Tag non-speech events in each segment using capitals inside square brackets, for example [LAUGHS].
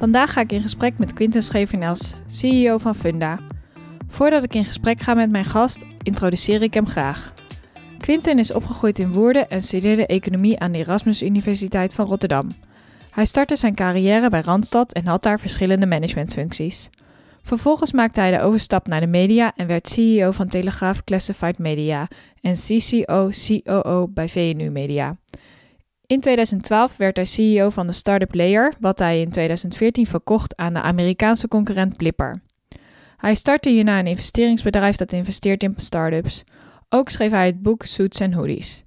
Vandaag ga ik in gesprek met Quinten Schevenels, CEO van Funda. Voordat ik in gesprek ga met mijn gast, introduceer ik hem graag. Quinten is opgegroeid in Woerden en studeerde economie aan de Erasmus Universiteit van Rotterdam. Hij startte zijn carrière bij Randstad en had daar verschillende managementfuncties. Vervolgens maakte hij de overstap naar de media en werd CEO van Telegraaf Classified Media en CCO-COO bij VNU Media. In 2012 werd hij CEO van de start-up Layer, wat hij in 2014 verkocht aan de Amerikaanse concurrent Blipper. Hij startte hierna een investeringsbedrijf dat investeert in start-ups. Ook schreef hij het boek Suits and Hoodies.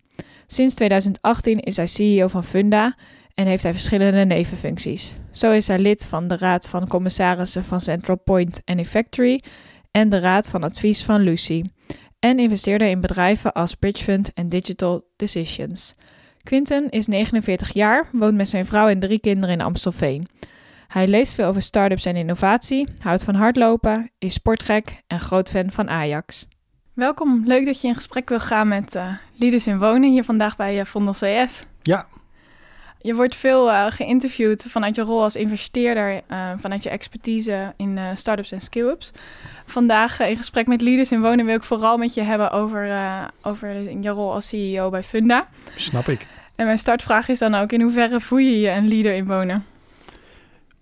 Sinds 2018 is hij CEO van Funda en heeft hij verschillende nevenfuncties. Zo is hij lid van de Raad van Commissarissen van Central Point en Effectory en de Raad van Advies van Lucy. En investeerde in bedrijven als Bridgefund en Digital Decisions. Quinten is 49 jaar, woont met zijn vrouw en drie kinderen in Amstelveen. Hij leest veel over start-ups en innovatie, houdt van hardlopen, is sportgek en groot fan van Ajax. Welkom, leuk dat je in gesprek wil gaan met uh, Leaders in Wonen hier vandaag bij uh, Vondel CS. Ja. Je wordt veel uh, geïnterviewd vanuit je rol als investeerder, vanuit je expertise in start-ups en skill-ups. Vandaag in gesprek met Leaders in Wonen wil ik vooral met je hebben over, over je rol als CEO bij Funda. Snap ik. En mijn startvraag is dan ook, in hoeverre voel je je een leader in wonen?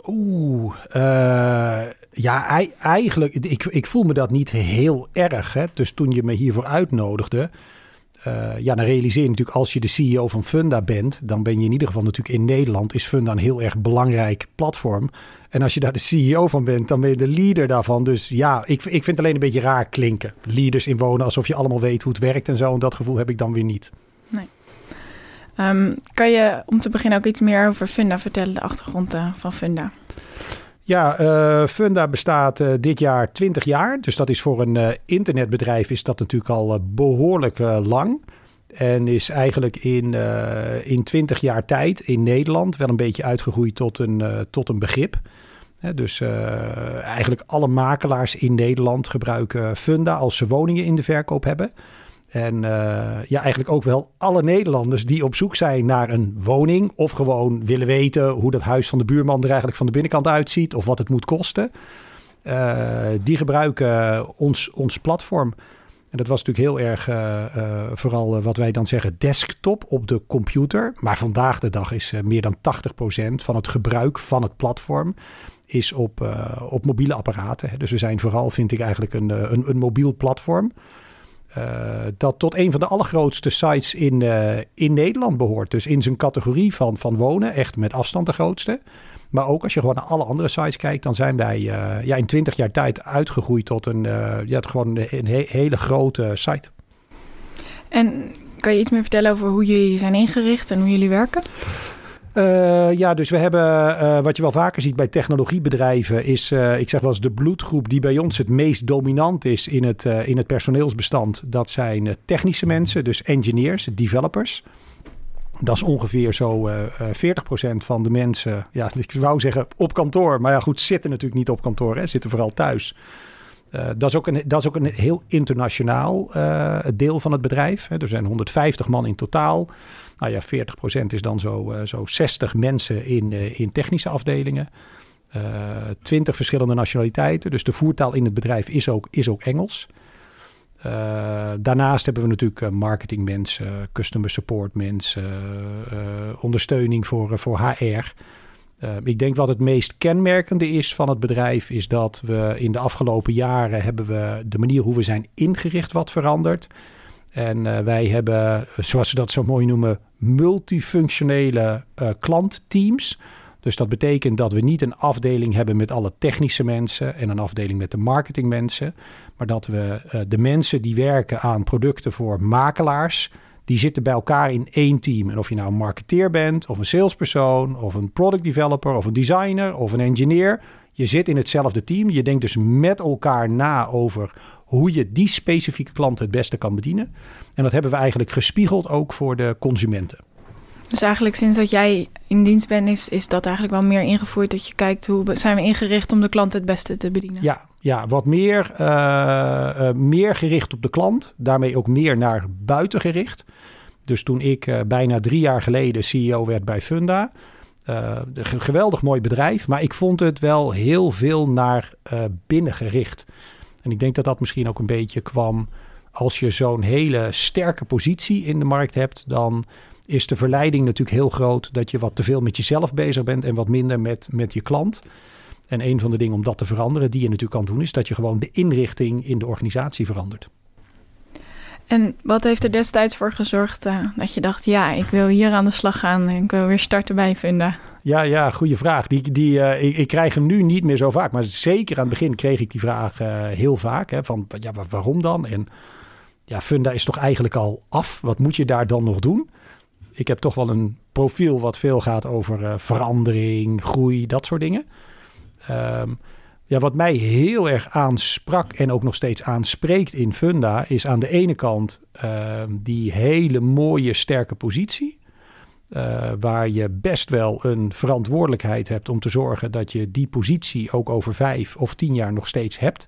Oeh, uh, ja, eigenlijk, ik, ik voel me dat niet heel erg. Hè. Dus toen je me hiervoor uitnodigde, uh, ja, dan realiseer je natuurlijk als je de CEO van Funda bent, dan ben je in ieder geval natuurlijk in Nederland, is Funda een heel erg belangrijk platform. En als je daar de CEO van bent, dan ben je de leader daarvan. Dus ja, ik, ik vind het alleen een beetje raar klinken. Leaders in wonen, alsof je allemaal weet hoe het werkt en zo. En dat gevoel heb ik dan weer niet. Nee. Um, kan je om te beginnen ook iets meer over Funda vertellen, de achtergrond uh, van Funda? Ja, uh, Funda bestaat uh, dit jaar 20 jaar. Dus dat is voor een internetbedrijf is dat natuurlijk al behoorlijk lang. En is eigenlijk in, in 20 jaar tijd in Nederland wel een beetje uitgegroeid tot een, tot een begrip. dus eigenlijk alle makelaars in Nederland gebruiken Funda als ze woningen in de verkoop hebben. En uh, ja, eigenlijk ook wel alle Nederlanders die op zoek zijn naar een woning. Of gewoon willen weten hoe dat huis van de buurman er eigenlijk van de binnenkant uitziet. Of wat het moet kosten. Uh, die gebruiken ons, ons platform. En dat was natuurlijk heel erg uh, vooral wat wij dan zeggen desktop op de computer. Maar vandaag de dag is meer dan 80% van het gebruik van het platform is op, op mobiele apparaten. Dus we zijn vooral, vind ik eigenlijk, een, een, een mobiel platform. Uh, dat tot een van de allergrootste sites in, uh, in Nederland behoort. Dus in zijn categorie van, van wonen, echt met afstand de grootste. Maar ook als je gewoon naar alle andere sites kijkt, dan zijn wij uh, ja, in 20 jaar tijd uitgegroeid tot een, ja, gewoon een he hele grote site. En kan je iets meer vertellen over hoe jullie zijn ingericht en hoe jullie werken? Uh, ja, dus we hebben, uh, wat je wel vaker ziet bij technologiebedrijven, is, uh, ik zeg wel eens, de bloedgroep die bij ons het meest dominant is in het, in het personeelsbestand. Dat zijn technische mensen, dus engineers, developers. Dat is ongeveer zo 40% van de mensen, ja, [LAUGHS] ik wou zeggen op kantoor, maar ja goed, zitten natuurlijk niet op kantoor, hè, zitten vooral thuis. dat, is ook een, dat is ook een heel internationaal deel van het bedrijf. Hè. Er zijn 150 man in totaal. Nou ja, 40% is dan zo, uh, zo 60 mensen in, uh, in technische afdelingen. Eh, 20 verschillende nationaliteiten. Dus de voertaal in het bedrijf is ook, is ook Engels. daarnaast hebben we natuurlijk marketingmensen, customer support mensen, ondersteuning voor, voor HR. ik denk wat het meest kenmerkende is van het bedrijf, is dat we in de afgelopen jaren hebben we de manier hoe we zijn ingericht wat veranderd. En uh, wij hebben, zoals ze dat zo mooi noemen, multifunctionele uh, klantteams. Dus dat betekent dat we niet een afdeling hebben met alle technische mensen en een afdeling met de marketingmensen. Maar dat we uh, de mensen die werken aan producten voor makelaars, die zitten bij elkaar in één team. En of je nou een marketeer bent, of een salespersoon, of een product developer, of een designer, of een engineer. Je zit in hetzelfde team. Je denkt dus met elkaar na over hoe je die specifieke klant het beste kan bedienen. En dat hebben we eigenlijk gespiegeld ook voor de consumenten. Dus eigenlijk sinds dat jij in dienst bent, is, is dat eigenlijk wel meer ingevoerd. Dat je kijkt hoe zijn we ingericht om de klant het beste te bedienen. Ja, ja wat meer, uh, uh, meer gericht op de klant. Daarmee ook meer naar buiten gericht. Dus toen ik uh, bijna drie jaar geleden CEO werd bij Funda. een geweldig mooi bedrijf. Maar ik vond het wel heel veel naar binnen gericht. En ik denk dat dat misschien ook een beetje kwam. Als je zo'n hele sterke positie in de markt hebt, dan is de verleiding natuurlijk heel groot dat je wat te veel met jezelf bezig bent en wat minder met, met je klant. En een van de dingen om dat te veranderen, die je natuurlijk kan doen, is dat je gewoon de inrichting in de organisatie verandert. En wat heeft er destijds voor gezorgd uh, dat je dacht, ja, ik wil hier aan de slag gaan en ik wil weer starten bij Funda? Ja, ja, goede vraag. Die, die, uh, ik, ik, krijg hem nu niet meer zo vaak, maar zeker aan het begin kreeg ik die vraag uh, heel vaak. Hè, van, ja, waarom dan? En ja, Funda is toch eigenlijk al af? Wat moet je daar dan nog doen? ik heb toch wel een profiel wat veel gaat over uh, verandering, groei, dat soort dingen. Um, ja, wat mij heel erg aansprak en ook nog steeds aanspreekt in Funda, is aan de ene kant uh, die hele mooie, sterke positie. Uh, waar je best wel een verantwoordelijkheid hebt om te zorgen dat je die positie ook over vijf of tien jaar nog steeds hebt.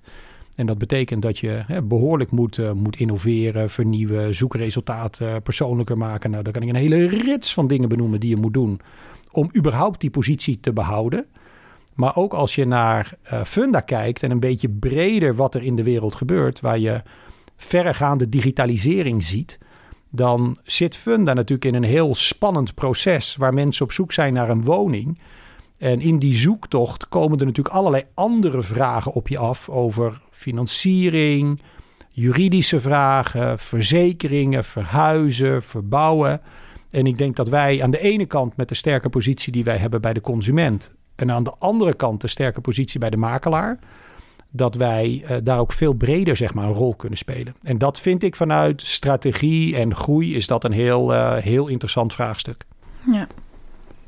En dat betekent dat je hè, behoorlijk moet, uh, moet innoveren, vernieuwen, zoekresultaten persoonlijker maken. Nou, daar kan ik een hele rits van dingen benoemen die je moet doen om überhaupt die positie te behouden. Maar ook als je naar uh, Funda kijkt en een beetje breder wat er in de wereld gebeurt, waar je verregaande digitalisering ziet, dan zit Funda natuurlijk in een heel spannend proces waar mensen op zoek zijn naar een woning. En in die zoektocht komen er natuurlijk allerlei andere vragen op je af over financiering, juridische vragen, verzekeringen, verhuizen, verbouwen. En ik denk dat wij aan de ene kant met de sterke positie die wij hebben bij de consument en aan de andere kant de sterke positie bij de makelaar, dat wij uh, daar ook veel breder zeg maar, een rol kunnen spelen. En dat vind ik vanuit strategie en groei is dat een heel, uh, heel interessant vraagstuk. Ja,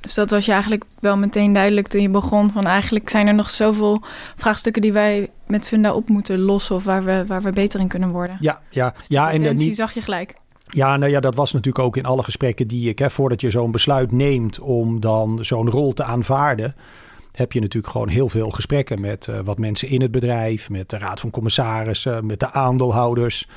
dus dat was je eigenlijk wel meteen duidelijk toen je begon. Van eigenlijk zijn er nog zoveel vraagstukken die wij met Funda op moeten lossen. Of waar we, waar we beter in kunnen worden. Ja, ja. Dus ja en eh, niet, zag je gelijk. Ja, nou ja, dat was natuurlijk ook in alle gesprekken die ik, hè, voordat je zo'n besluit neemt om dan zo'n rol te aanvaarden, heb je natuurlijk gewoon heel veel gesprekken met uh, wat mensen in het bedrijf, met de raad van commissarissen, met de aandeelhouders.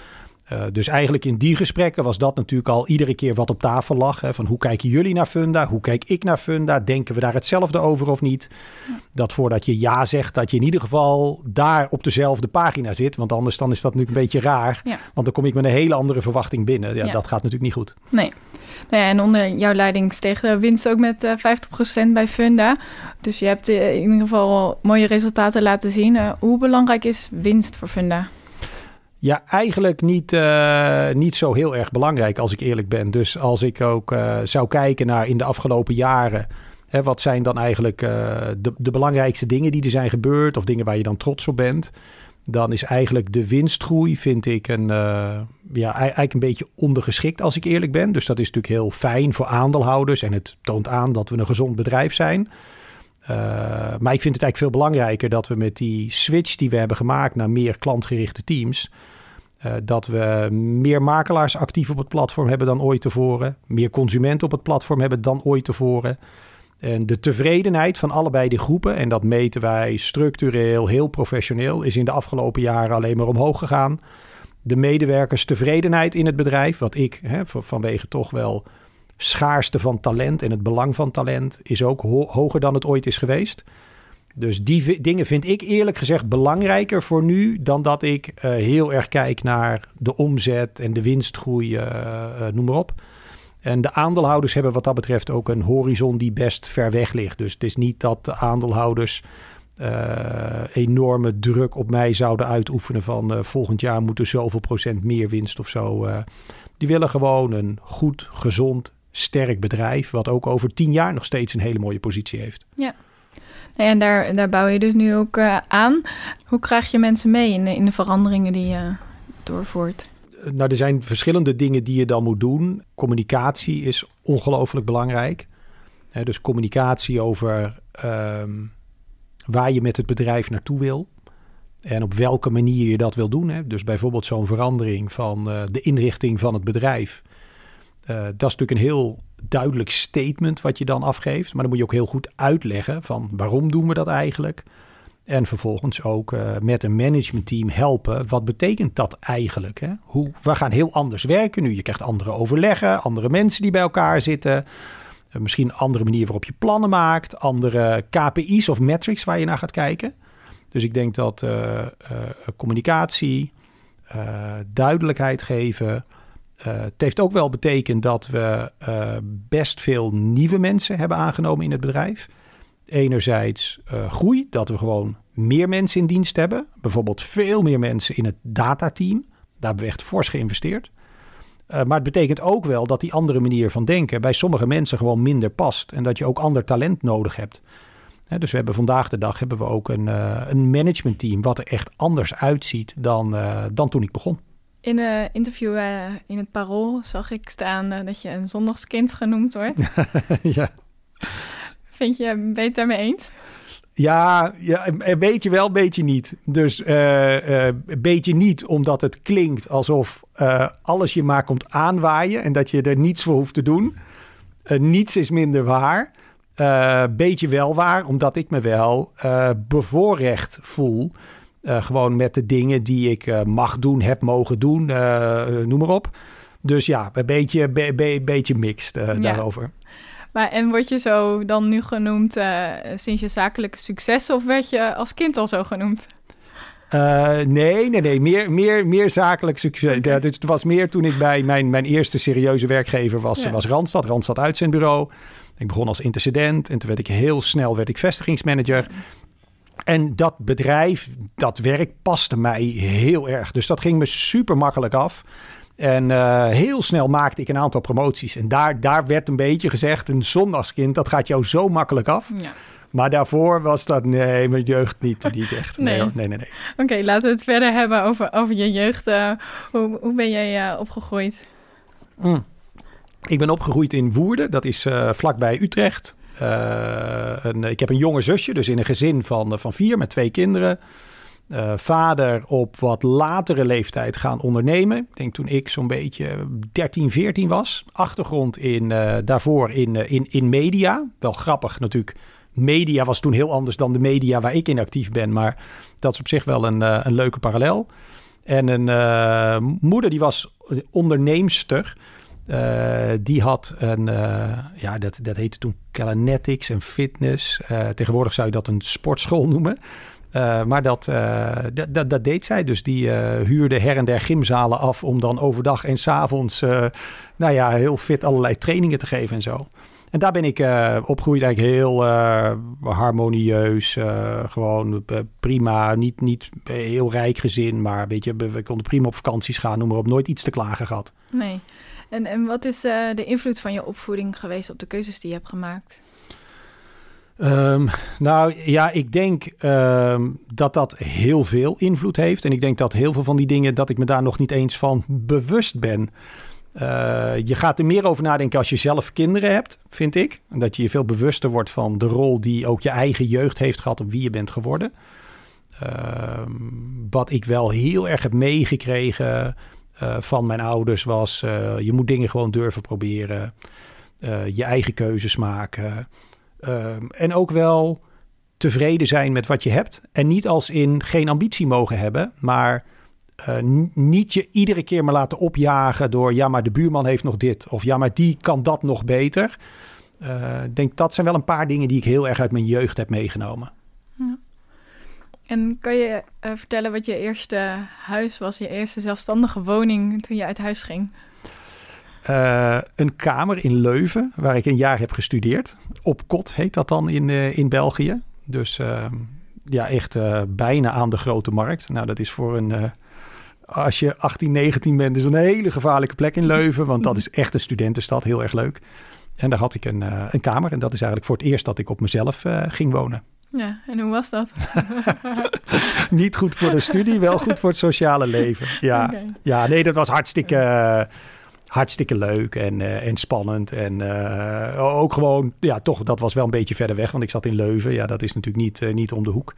Uh, dus eigenlijk in die gesprekken was dat natuurlijk al iedere keer wat op tafel lag. Hè, van hoe kijken jullie naar Funda? Hoe kijk ik naar Funda? Denken we daar hetzelfde over of niet? Dat voordat je ja zegt, dat je in ieder geval daar op dezelfde pagina zit. Want anders dan is dat natuurlijk een beetje raar. Ja. Want dan kom ik met een hele andere verwachting binnen. Ja, ja. Dat gaat natuurlijk niet goed. Nee. Nou en onder jouw leiding steeg de winst ook met uh, 50% bij Funda. Dus je hebt uh, in ieder geval mooie resultaten laten zien. Uh, hoe belangrijk is winst voor Funda? Ja, eigenlijk niet, niet zo heel erg belangrijk als ik eerlijk ben. Dus als ik ook zou kijken naar in de afgelopen jaren. Hè, wat zijn dan eigenlijk de, de belangrijkste dingen die er zijn gebeurd? Of dingen waar je dan trots op bent? Dan is eigenlijk de winstgroei, vind ik, een, ja, eigenlijk een beetje ondergeschikt als ik eerlijk ben. Dus dat is natuurlijk heel fijn voor aandeelhouders. En het toont aan dat we een gezond bedrijf zijn. Uh, maar ik vind het eigenlijk veel belangrijker dat we met die switch die we hebben gemaakt naar meer klantgerichte teams, uh, dat we meer makelaars actief op het platform hebben dan ooit tevoren, meer consumenten op het platform hebben dan ooit tevoren. En de tevredenheid van allebei die groepen, en dat meten wij structureel, heel professioneel, is in de afgelopen jaren alleen maar omhoog gegaan. De medewerkerstevredenheid in het bedrijf, wat ik hè, vanwege toch wel schaarste van talent en het belang van talent is ook ho hoger dan het ooit is geweest. Dus die dingen vind ik eerlijk gezegd belangrijker voor nu dan dat ik uh, heel erg kijk naar de omzet en de winstgroei, uh, uh, noem maar op. En de aandeelhouders hebben wat dat betreft ook een horizon die best ver weg ligt. Dus het is niet dat de aandeelhouders enorme druk op mij zouden uitoefenen van volgend jaar moeten zoveel procent meer winst of zo. die willen gewoon een goed, gezond sterk bedrijf, wat ook over tien jaar nog steeds een hele mooie positie heeft. Ja. En daar, daar bouw je dus nu ook aan. Hoe krijg je mensen mee in de, in de veranderingen die je doorvoert? Nou, er zijn verschillende dingen die je dan moet doen. Communicatie is ongelooflijk belangrijk. dus communicatie over ehm, waar je met het bedrijf naartoe wil. En op welke manier je dat wil doen. Hè. Dus bijvoorbeeld zo'n verandering van uh, de inrichting van het bedrijf. Uh, dat is natuurlijk een heel duidelijk statement wat je dan afgeeft. Maar dan moet je ook heel goed uitleggen van waarom doen we dat eigenlijk. En vervolgens ook uh, met een managementteam helpen. Wat betekent dat eigenlijk? Hè? Hoe, we gaan heel anders werken nu. Je krijgt andere overleggen, andere mensen die bij elkaar zitten. Uh, misschien een andere manier waarop je plannen maakt. Andere KPI's of metrics waar je naar gaat kijken. Dus ik denk dat uh, communicatie, duidelijkheid geven. het heeft ook wel betekend dat we best veel nieuwe mensen hebben aangenomen in het bedrijf enerzijds uh, groei, dat we gewoon meer mensen in dienst hebben. Bijvoorbeeld veel meer mensen in het datateam. Daar hebben we echt fors geïnvesteerd. Uh, maar het betekent ook wel dat die andere manier van denken bij sommige mensen gewoon minder past. En dat je ook ander talent nodig hebt. He, dus we hebben vandaag de dag hebben we ook een, uh, een managementteam wat er echt anders uitziet dan, uh, dan toen ik begon. In een interview in het Parool zag ik staan dat je een zondagskind genoemd wordt. [LAUGHS] ja. Vind je, ben je het daarmee eens? Ja, ja, een beetje wel, een beetje niet. Dus uh, uh, een beetje niet omdat het klinkt alsof uh, alles je maar komt aanwaaien en dat je er niets voor hoeft te doen. niets is minder waar. beetje wel waar, omdat ik me wel bevoorrecht voel. gewoon met de dingen die ik mag doen, heb mogen doen, noem maar op. Dus ja, een beetje, be, be, beetje mixed ja. daarover. Maar en word je zo dan nu genoemd uh, sinds je zakelijke succes of werd je als kind al zo genoemd? Uh, nee, nee, nee. Meer, meer, meer zakelijk succes. Okay. Ja, het was meer toen ik bij mijn, mijn eerste serieuze werkgever was, ja. was Randstad. Randstad Uitzendbureau. Ik begon als intercedent en toen werd ik heel snel werd ik vestigingsmanager. En dat bedrijf, dat werk paste mij heel erg. Dus dat ging me super makkelijk af. En uh, heel snel maakte ik een aantal promoties. En daar, daar werd een beetje gezegd: een zondagskind, dat gaat jou zo makkelijk af. Ja. Maar daarvoor was dat, nee, mijn jeugd niet, [LAUGHS] niet echt. Nee, nee, nee. nee, nee. Oké, okay, laten we het verder hebben over, over je jeugd. Uh, hoe, hoe ben jij uh, opgegroeid? Mm. Ik ben opgegroeid in Woerden, dat is vlakbij Utrecht. Een, ik heb een jonge zusje, dus in een gezin van, van vier met twee kinderen. Uh, vader op wat latere leeftijd gaan ondernemen. Ik denk toen ik zo'n beetje 13, 14 was. Achtergrond in, uh, daarvoor in, uh, in, in media. Wel grappig natuurlijk. Media was toen heel anders dan de media waar ik in actief ben. Maar dat is op zich wel een, een leuke parallel. En een moeder die was onderneemster. die had een, ja, dat, dat heette toen Calanetics en fitness. tegenwoordig zou je dat een sportschool noemen. Uh, maar dat, uh, dat, dat, deed zij. Dus die uh, huurde her en der gymzalen af om dan overdag en s'avonds nou ja, heel fit allerlei trainingen te geven en zo. En daar ben ik opgegroeid eigenlijk heel harmonieus. gewoon prima, niet, niet heel rijk gezin, maar weet je, we konden prima op vakanties gaan, noem maar op. Nooit iets te klagen gehad. Nee. En, en wat is de invloed van je opvoeding geweest op de keuzes die je hebt gemaakt? Um, nou ja, ik denk um, dat dat heel veel invloed heeft. En ik denk dat heel veel van die dingen, dat ik me daar nog niet eens van bewust ben. Uh, je gaat er meer over nadenken als je zelf kinderen hebt, vind ik. Dat je je veel bewuster wordt van de rol die ook je eigen jeugd heeft gehad op wie je bent geworden. Uh, wat ik wel heel erg heb meegekregen uh, van mijn ouders was: uh, je moet dingen gewoon durven proberen. je eigen keuzes maken. Um, en ook wel tevreden zijn met wat je hebt. En niet als in geen ambitie mogen hebben, maar uh, niet je iedere keer maar laten opjagen door ja, maar de buurman heeft nog dit. Of ja, maar die kan dat nog beter. Uh, ik denk dat zijn wel een paar dingen die ik heel erg uit mijn jeugd heb meegenomen. En kan je uh, vertellen wat je eerste huis was, je eerste zelfstandige woning toen je uit huis ging? Uh, een kamer in Leuven, waar ik een jaar heb gestudeerd. Op kot heet dat dan in, uh, in België. Dus uh, ja, echt bijna aan de grote markt. Nou, dat is voor een. als je 18, 19 bent, is een hele gevaarlijke plek in Leuven. Want dat is echt een studentenstad, heel erg leuk. En daar had ik een, een kamer. En dat is eigenlijk voor het eerst dat ik op mezelf ging wonen. Ja, en hoe was dat? [LAUGHS] Niet goed voor de studie, wel goed voor het sociale leven. Ja, ja nee, dat was hartstikke, hartstikke leuk en, uh, en spannend. En uh, ook gewoon, ja, toch, dat was wel een beetje verder weg, want ik zat in Leuven. Ja, dat is natuurlijk niet, uh, niet om de hoek.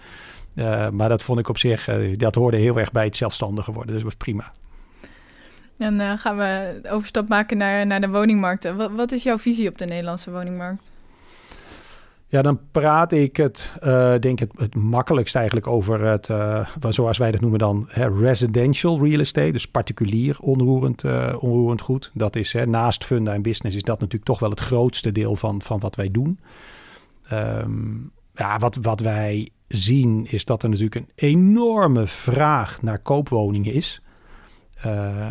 maar dat vond ik op zich, dat hoorde heel erg bij het zelfstandige worden. Dus dat was prima. Dan gaan we overstap maken naar, naar de woningmarkten. Wat, wat is jouw visie op de Nederlandse woningmarkt? Ja, dan praat ik het, uh, denk het, het makkelijkst eigenlijk over het, uh, zoals wij dat noemen dan, hè, residential real estate. Dus particulier onroerend, uh, onroerend goed. Dat is hè, naast funda en business is dat natuurlijk toch wel het grootste deel van, van wat wij doen. Um, ja, wat, wat wij zien is dat er natuurlijk een enorme vraag naar koopwoningen is.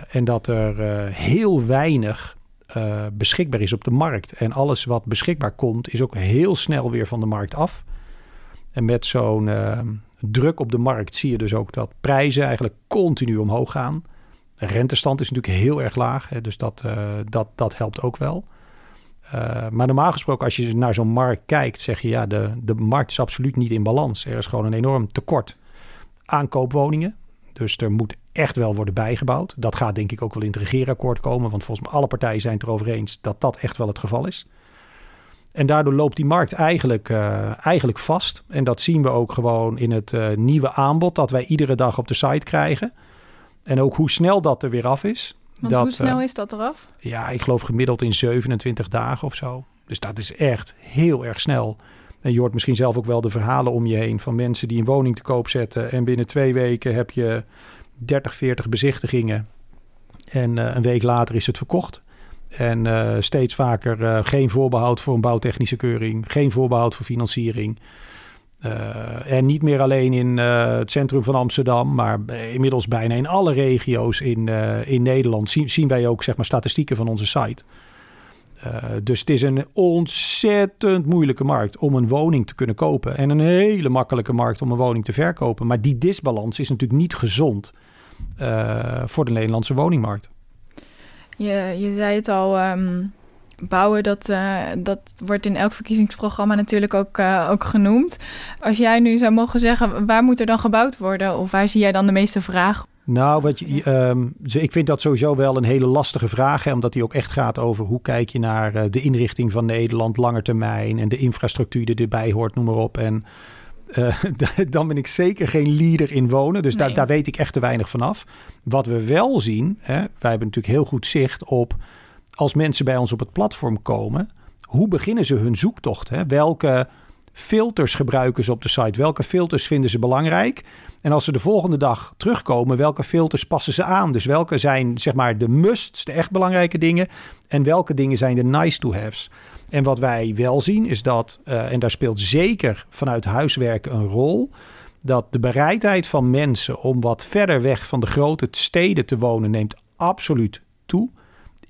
en dat er heel weinig uh, beschikbaar is op de markt. En alles wat beschikbaar komt, is ook heel snel weer van de markt af. En met zo'n uh, druk op de markt zie je dus ook dat prijzen eigenlijk continu omhoog gaan. De rentestand is natuurlijk heel erg laag, hè, dus dat, uh, dat, dat helpt ook wel. maar normaal gesproken, als je naar zo'n markt kijkt, zeg je ja, de, de markt is absoluut niet in balans. Er is gewoon een enorm tekort aan koopwoningen. Dus er moet echt wel worden bijgebouwd. Dat gaat denk ik ook wel in het regeerakkoord komen. Want volgens mij alle partijen zijn het erover eens dat dat echt wel het geval is. En daardoor loopt die markt eigenlijk, uh, eigenlijk vast. En dat zien we ook gewoon in het uh, nieuwe aanbod dat wij iedere dag op de site krijgen. En ook hoe snel dat er weer af is. Want dat, hoe snel uh, is dat eraf? Ja, ik geloof gemiddeld in 27 dagen of zo. Dus dat is echt heel erg snel. En je hoort misschien zelf ook wel de verhalen om je heen van mensen die een woning te koop zetten. En binnen twee weken heb je 30, 40 bezichtigingen. En uh, een week later is het verkocht. En uh, steeds vaker uh, geen voorbehoud voor een bouwtechnische keuring, geen voorbehoud voor financiering. en niet meer alleen in het centrum van Amsterdam, maar inmiddels bijna in alle regio's in, in Nederland zien, zien wij ook zeg maar, statistieken van onze site. dus het is een ontzettend moeilijke markt om een woning te kunnen kopen. En een hele makkelijke markt om een woning te verkopen. Maar die disbalans is natuurlijk niet gezond uh, voor de Nederlandse woningmarkt. Je, je zei het al, um, bouwen, dat, uh, dat wordt in elk verkiezingsprogramma natuurlijk ook, uh, ook genoemd. Als jij nu zou mogen zeggen, waar moet er dan gebouwd worden? Of waar zie jij dan de meeste vraag? Nou, wat je, um, ik vind dat sowieso wel een hele lastige vraag. Hè, omdat die ook echt gaat over hoe kijk je naar de inrichting van Nederland, lange termijn en de infrastructuur die erbij hoort, noem maar op. En uh, [LAUGHS] dan ben ik zeker geen leader in wonen. Dus nee. daar, daar weet ik echt te weinig vanaf. Wat we wel zien, hè, wij hebben natuurlijk heel goed zicht op als mensen bij ons op het platform komen, hoe beginnen ze hun zoektocht? Hè? Welke filters gebruiken ze op de site? Welke filters vinden ze belangrijk? En als ze de volgende dag terugkomen, welke filters passen ze aan? Dus welke zijn zeg maar de musts, de echt belangrijke dingen? En welke dingen zijn de nice to haves? En wat wij wel zien is dat, uh, en daar speelt zeker vanuit huiswerken een rol, dat de bereidheid van mensen om wat verder weg van de grote steden te wonen neemt absoluut toe.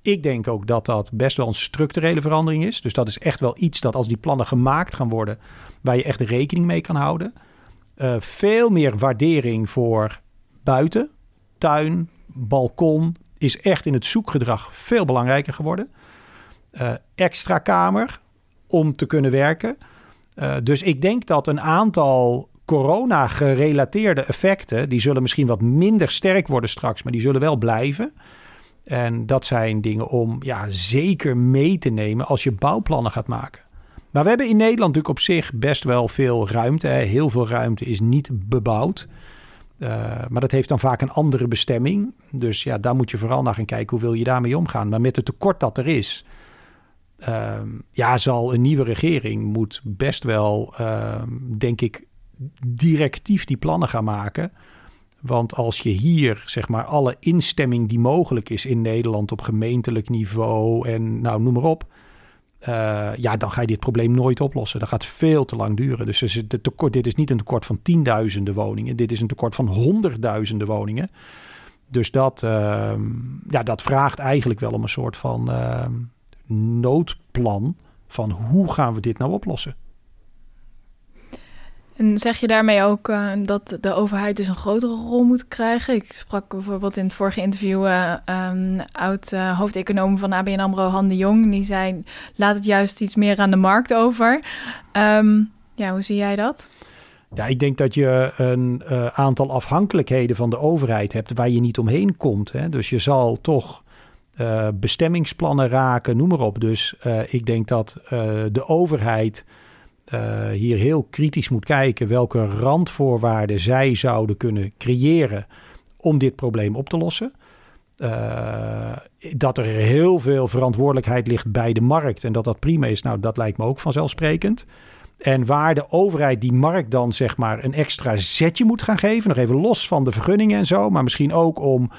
Ik denk ook dat dat best wel een structurele verandering is. Dus dat is echt wel iets dat als die plannen gemaakt gaan worden, waar je echt rekening mee kan houden. Uh, veel meer waardering voor buiten, tuin, balkon is echt in het zoekgedrag veel belangrijker geworden extra kamer om te kunnen werken. Uh, dus ik denk dat een aantal corona-gerelateerde effecten, die zullen misschien wat minder sterk worden straks, maar die zullen wel blijven. En dat zijn dingen om ja, zeker mee te nemen als je bouwplannen gaat maken. Maar we hebben in Nederland natuurlijk op zich best wel veel ruimte. Hè. Heel veel ruimte is niet bebouwd. Uh, maar dat heeft dan vaak een andere bestemming. Dus ja, daar moet je vooral naar gaan kijken hoe wil je daarmee omgaan. Maar met het tekort dat er is, uh, ja, zal een nieuwe regering moet best wel, uh, denk ik, directief die plannen gaan maken. Want als je hier, zeg maar, alle instemming die mogelijk is in Nederland op gemeentelijk niveau en nou, noem maar op. Uh, ja, dan ga je dit probleem nooit oplossen. Dat gaat veel te lang duren. Dus dit is niet een tekort van tienduizenden woningen. Dit is een tekort van honderdduizenden woningen. Dus dat, uh, ja, dat vraagt eigenlijk wel om een soort van noodplan van hoe gaan we dit nou oplossen. En zeg je daarmee ook uh, dat de overheid dus een grotere rol moet krijgen? Ik sprak bijvoorbeeld in het vorige interview uh, um, oud uh, hoofdeconoom van ABN AMRO, Han de Jong. Die zei, laat het juist iets meer aan de markt over. Um, Ja, hoe zie jij dat? Ja, ik denk dat je een uh, aantal afhankelijkheden van de overheid hebt waar je niet omheen komt. Hè? Dus je zal toch uh, bestemmingsplannen raken, noem maar op. Dus uh, ik denk dat de overheid hier heel kritisch moet kijken welke randvoorwaarden zij zouden kunnen creëren om dit probleem op te lossen. dat er heel veel verantwoordelijkheid ligt bij de markt en dat dat prima is, nou dat lijkt me ook vanzelfsprekend. En waar de overheid die markt dan zeg maar een extra zetje moet gaan geven, nog even los van de vergunningen en zo, maar misschien ook om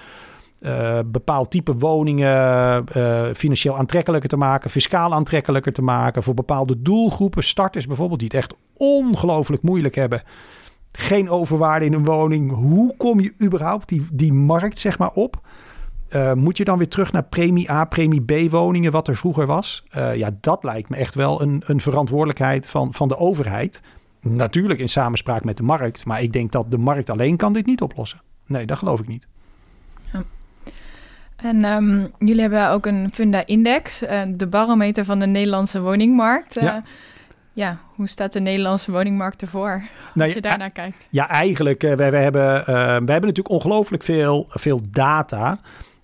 uh, bepaald type woningen uh, financieel aantrekkelijker te maken, fiscaal aantrekkelijker te maken, voor bepaalde doelgroepen, starters bijvoorbeeld, die het echt ongelooflijk moeilijk hebben. Geen overwaarde in een woning. Hoe kom je überhaupt die, die markt zeg maar op? Uh, moet je dan weer terug naar premie A, premie B woningen, wat er vroeger was? Ja, dat lijkt me echt wel een, een verantwoordelijkheid van, van de overheid. Natuurlijk in samenspraak met de markt, maar ik denk dat de markt alleen kan dit niet oplossen. Nee, dat geloof ik niet. En um, jullie hebben ook een Funda-index, uh, de barometer van de Nederlandse woningmarkt. Ja. ja. hoe staat de Nederlandse woningmarkt ervoor nou, als je daarnaar kijkt? Ja, eigenlijk, wij, wij, hebben, wij hebben natuurlijk ongelooflijk veel, veel data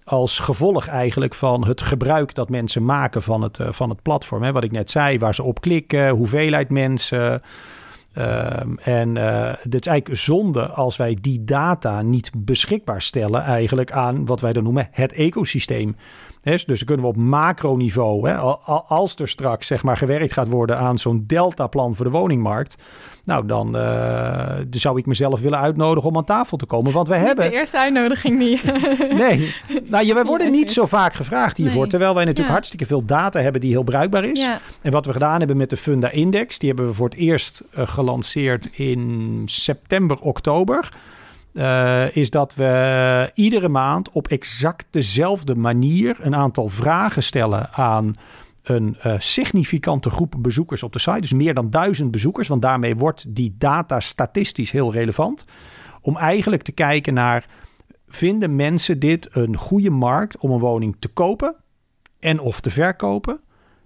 als gevolg eigenlijk van het gebruik dat mensen maken van het, uh, van het platform. Hè? Wat ik net zei, waar ze op klikken, hoeveelheid mensen. Uh, en uh, is eigenlijk zonde als wij die data niet beschikbaar stellen eigenlijk aan wat wij dan noemen het ecosysteem. Dus dan kunnen we op macroniveau, hè, als er straks zeg maar gewerkt gaat worden aan zo'n deltaplan voor de woningmarkt, nou dan uh, zou ik mezelf willen uitnodigen om aan tafel te komen. Want wij hebben. De eerste uitnodiging niet. [LAUGHS] nee, nou wij worden niet zo vaak gevraagd hiervoor, terwijl wij natuurlijk hartstikke veel data hebben die heel bruikbaar is. Ja. En wat we gedaan hebben met de Funda Index, die hebben we voor het eerst uh, gelanceerd in september, oktober. Uh, is dat we iedere maand op exact dezelfde manier een aantal vragen stellen aan een uh, significante groep bezoekers op de site. Dus meer dan duizend bezoekers, want daarmee wordt die data statistisch heel relevant. Om eigenlijk te kijken naar, vinden mensen dit een goede markt om een woning te kopen en of te verkopen?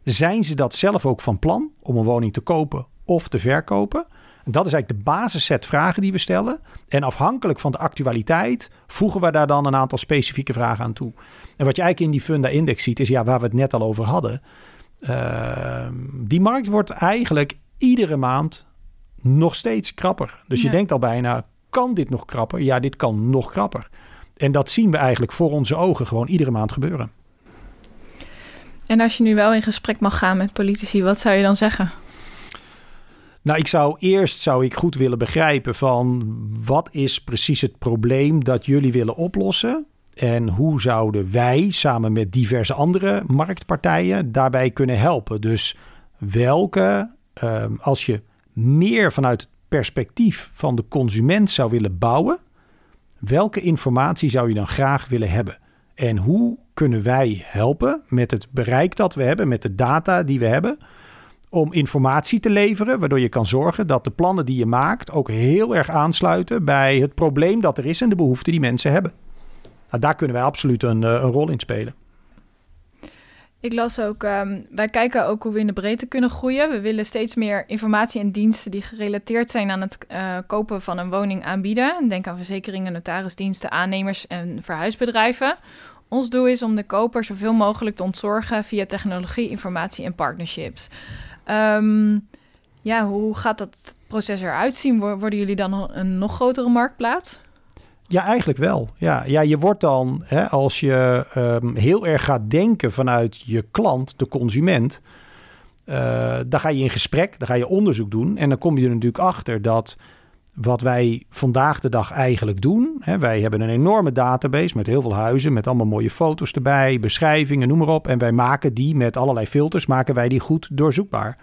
Zijn ze dat zelf ook van plan om een woning te kopen of te verkopen? Dat is eigenlijk de basisset vragen die we stellen. En afhankelijk van de actualiteit voegen we daar dan een aantal specifieke vragen aan toe. En wat je eigenlijk in die Funda-index ziet, is ja, waar we het net al over hadden. Uh, die markt wordt eigenlijk iedere maand nog steeds krapper. Dus je denkt al bijna, kan dit nog krapper? Ja, dit kan nog krapper. En dat zien we eigenlijk voor onze ogen gewoon iedere maand gebeuren. En als je nu wel in gesprek mag gaan met politici, wat zou je dan zeggen? Nou, ik zou eerst zou ik goed willen begrijpen van wat is precies het probleem dat jullie willen oplossen? En hoe zouden wij samen met diverse andere marktpartijen daarbij kunnen helpen? Dus welke, um, als je meer vanuit het perspectief van de consument zou willen bouwen, welke informatie zou je dan graag willen hebben? En hoe kunnen wij helpen met het bereik dat we hebben, met de data die we hebben? Om informatie te leveren, waardoor je kan zorgen dat de plannen die je maakt ook heel erg aansluiten bij het probleem dat er is en de behoeften die mensen hebben. Nou, daar kunnen wij absoluut een, eh, een rol in spelen. Ik las ook, um, wij kijken ook hoe we in de breedte kunnen groeien. We willen steeds meer informatie en diensten die gerelateerd zijn aan het uh, kopen van een woning aanbieden. Denk aan verzekeringen, notarisdiensten, aannemers en verhuisbedrijven. Ons doel is om de koper zoveel mogelijk te ontzorgen via technologie, informatie en partnerships. Um, ja, hoe gaat dat proces eruit zien? Worden jullie dan een nog grotere marktplaats? Ja, eigenlijk wel. Ja, ja je wordt dan, hè, als je um, heel erg gaat denken vanuit je klant, de consument, uh, dan ga je in gesprek, dan ga je onderzoek doen. En dan kom je er natuurlijk achter dat wat wij vandaag de dag eigenlijk doen. Hè, wij hebben een enorme database met heel veel huizen, met allemaal mooie foto's erbij, beschrijvingen, noem maar op. En wij maken die met allerlei filters, maken wij die goed doorzoekbaar.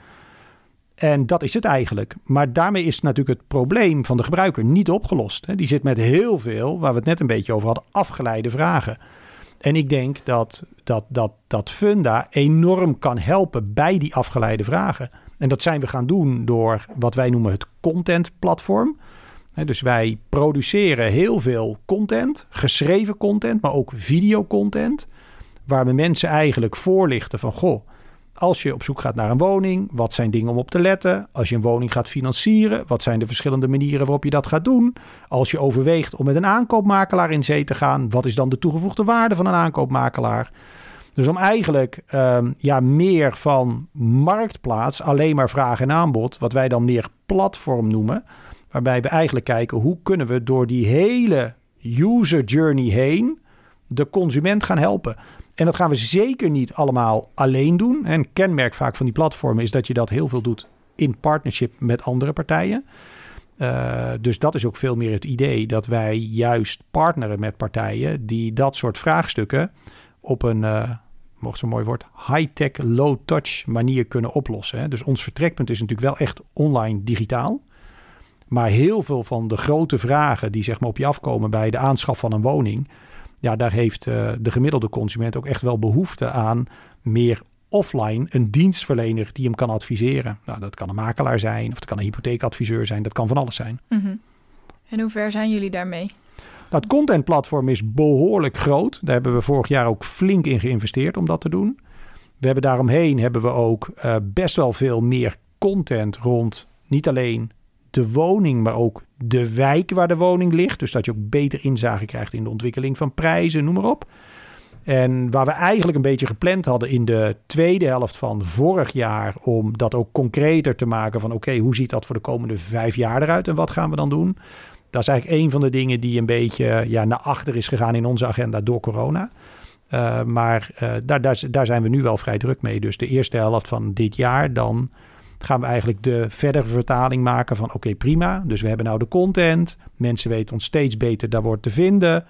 En dat is het eigenlijk. Maar daarmee is natuurlijk het probleem van de gebruiker niet opgelost. Hè. Die zit met heel veel, waar we het net een beetje over hadden, afgeleide vragen. En ik denk dat, dat, dat, dat Funda enorm kan helpen bij die afgeleide vragen. En dat zijn we gaan doen door wat wij noemen het contentplatform. Dus wij produceren heel veel content, geschreven content, maar ook videocontent. Waar we mensen eigenlijk voorlichten van: goh, als je op zoek gaat naar een woning, wat zijn dingen om op te letten? Als je een woning gaat financieren, wat zijn de verschillende manieren waarop je dat gaat doen? Als je overweegt om met een aankoopmakelaar in zee te gaan, wat is dan de toegevoegde waarde van een aankoopmakelaar? Dus om eigenlijk um, ja, meer van marktplaats, alleen maar vraag en aanbod, wat wij dan meer platform noemen, waarbij we eigenlijk kijken hoe kunnen we door die hele user journey heen de consument gaan helpen. En dat gaan we zeker niet allemaal alleen doen. En kenmerk vaak van die platformen is dat je dat heel veel doet in partnership met andere partijen. Uh, dus dat is ook veel meer het idee dat wij juist partneren met partijen die dat soort vraagstukken op een, uh, mocht zo'n mooi woord, high-tech, low-touch manier kunnen oplossen. Hè. Dus ons vertrekpunt is natuurlijk wel echt online digitaal. Maar heel veel van de grote vragen die zeg maar, op je afkomen bij de aanschaf van een woning, ja, daar heeft uh, de gemiddelde consument ook echt wel behoefte aan meer offline een dienstverlener die hem kan adviseren. Nou, dat kan een makelaar zijn, of dat kan een hypotheekadviseur zijn, dat kan van alles zijn. Mm -hmm. En hoe ver zijn jullie daarmee? Nou, het contentplatform is behoorlijk groot. Daar hebben we vorig jaar ook flink in geïnvesteerd om dat te doen. We hebben daaromheen hebben we ook uh, best wel veel meer content rond niet alleen de woning, maar ook de wijk waar de woning ligt. Dus dat je ook beter inzage krijgt in de ontwikkeling van prijzen, noem maar op. En waar we eigenlijk een beetje gepland hadden in de tweede helft van vorig jaar om dat ook concreter te maken van oké, hoe ziet dat voor de komende vijf jaar eruit en wat gaan we dan doen? Dat is eigenlijk een van de dingen die een beetje ja, naar achter is gegaan in onze agenda door corona. Uh, maar daar, daar, daar zijn we nu wel vrij druk mee. Dus de eerste helft van dit jaar dan gaan we eigenlijk de verdere vertaling maken van oké prima. Dus we hebben nou de content. Mensen weten ons steeds beter daar wordt te vinden.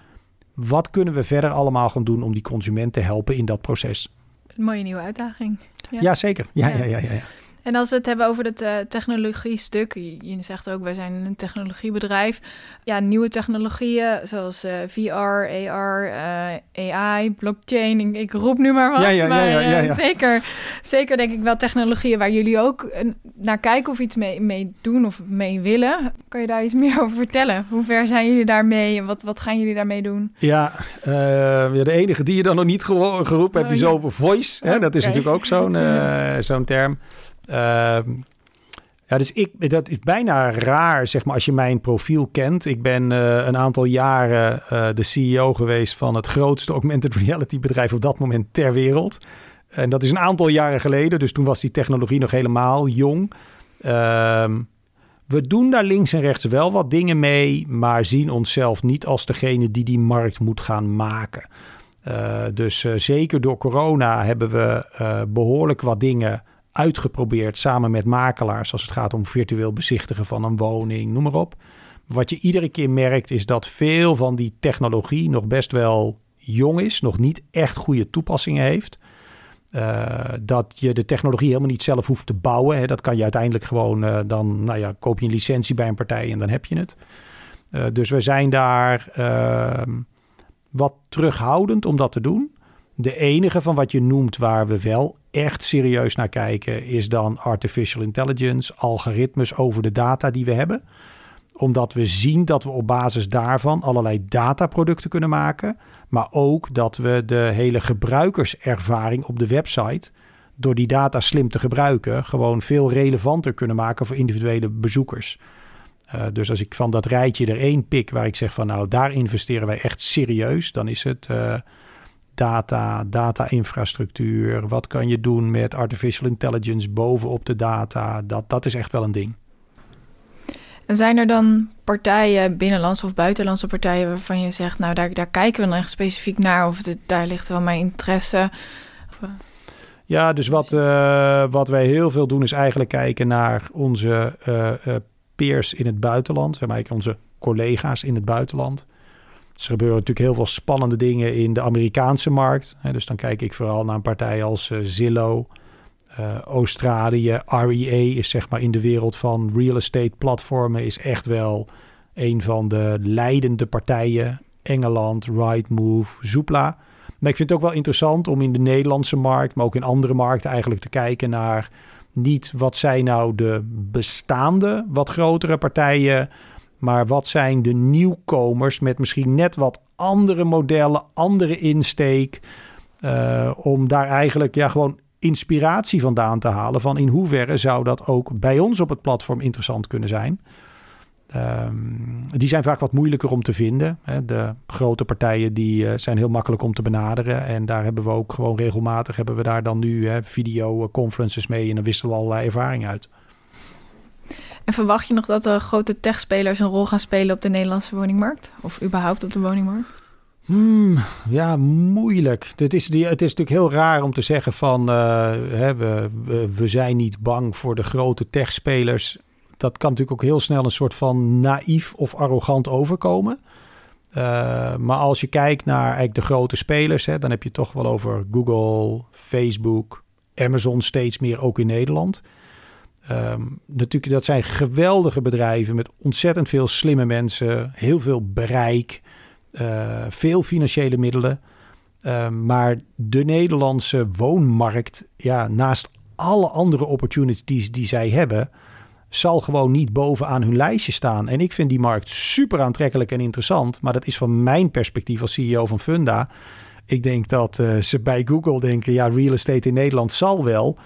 Wat kunnen we verder allemaal gaan doen om die consument te helpen in dat proces? Een mooie nieuwe uitdaging. Ja, ja zeker. Ja, ja, ja, ja, ja. En als we het hebben over het uh, technologie-stuk, je, je, zegt ook, wij zijn een technologiebedrijf. Ja, nieuwe technologieën zoals uh, VR, AR, uh, AI, blockchain, ik, ik, roep nu maar wat. Ja, ja, maar, ja, Zeker, zeker denk ik wel technologieën waar jullie ook naar kijken of iets mee, mee doen of mee willen. Kan je daar iets meer [LAUGHS] over vertellen? Hoe ver zijn jullie daarmee en wat, wat gaan jullie daarmee doen? Ja, de enige die je dan nog niet geroepen oh, heb je zo voice. Hè? Oh, dat is okay. natuurlijk ook zo'n zo'n term. Uh, ja, dus ik, dat is bijna raar, zeg maar, als je mijn profiel kent. Ik ben uh, een aantal jaren uh, de CEO geweest van het grootste augmented reality bedrijf op dat moment ter wereld. En dat is een aantal jaren geleden, dus toen was die technologie nog helemaal jong. Uh, we doen daar links en rechts wel wat dingen mee, maar zien onszelf niet als degene die die markt moet gaan maken. Uh, dus zeker door corona hebben we behoorlijk wat dingen uitgeprobeerd samen met makelaars als het gaat om virtueel bezichtigen van een woning, noem maar op. Wat je iedere keer merkt is dat veel van die technologie nog best wel jong is, nog niet echt goede toepassingen heeft. Uh, dat je de technologie helemaal niet zelf hoeft te bouwen. Hè. Dat kan je uiteindelijk gewoon, uh, dan nou ja, koop je een licentie bij een partij en dan heb je het. Uh, dus we zijn daar ehm, wat terughoudend om dat te doen. De enige van wat je noemt waar we wel echt serieus naar kijken, is dan artificial intelligence, algoritmes over de data die we hebben. Omdat we zien dat we op basis daarvan allerlei dataproducten kunnen maken. Maar ook dat we de hele gebruikerservaring op de website, door die data slim te gebruiken, gewoon veel relevanter kunnen maken voor individuele bezoekers. Uh, dus als ik van dat rijtje er één pik waar ik zeg van nou daar investeren wij echt serieus, dan is het uh, data, data-infrastructuur. Wat kan je doen met artificial intelligence bovenop de data? Dat, dat is echt wel een ding. En zijn er dan partijen, binnenlandse of buitenlandse partijen, waarvan je zegt, nou daar, daar kijken we dan echt specifiek naar, of daar ligt wel mijn interesse? Of. Ja, dus wat, uh, wat wij heel veel doen is eigenlijk kijken naar onze uh, peers in het buitenland, zeg maar onze collega's in het buitenland. Er gebeuren natuurlijk heel veel spannende dingen in de Amerikaanse markt. Dus dan kijk ik vooral naar een partij als uh, Zillow, uh, Australië, REA is zeg maar in de wereld van real estate platformen is echt wel een van de leidende partijen. Engeland, Rightmove, Zoopla. Maar ik vind het ook wel interessant om in de Nederlandse markt, maar ook in andere markten eigenlijk te kijken naar niet wat zijn nou de bestaande wat grotere partijen maar wat zijn de nieuwkomers met misschien net wat andere modellen, andere insteek. Uh, om daar eigenlijk ja, gewoon inspiratie vandaan te halen van in hoeverre zou dat ook bij ons op het platform interessant kunnen zijn. Ehm, die zijn vaak wat moeilijker om te vinden. Hè. De grote partijen die, eh, zijn heel makkelijk om te benaderen. En daar hebben we ook gewoon regelmatig hebben we daar dan nu videoconferences mee. En dan wisselen we allerlei ervaring uit. En verwacht je nog dat de grote techspelers een rol gaan spelen op de Nederlandse woningmarkt? Of überhaupt op de woningmarkt? Hmm, ja, moeilijk. Het is, het is natuurlijk heel raar om te zeggen van uh, hè, we, we, zijn niet bang voor de grote techspelers. Dat kan natuurlijk ook heel snel een soort van naïef of arrogant overkomen. Uh, maar als je kijkt naar eigenlijk de grote spelers, hè, dan heb je toch wel over Google, Facebook, Amazon steeds meer ook in Nederland. Um, natuurlijk, dat zijn geweldige bedrijven met ontzettend veel slimme mensen, heel veel bereik, uh, veel financiële middelen. Um, maar de Nederlandse woonmarkt, ja, naast alle andere opportunities die zij hebben, zal gewoon niet bovenaan hun lijstje staan. En ik vind die markt super aantrekkelijk en interessant. Maar dat is van mijn perspectief als CEO van Funda. Ik denk dat uh, ze bij Google denken, ja, real estate in Nederland zal wel.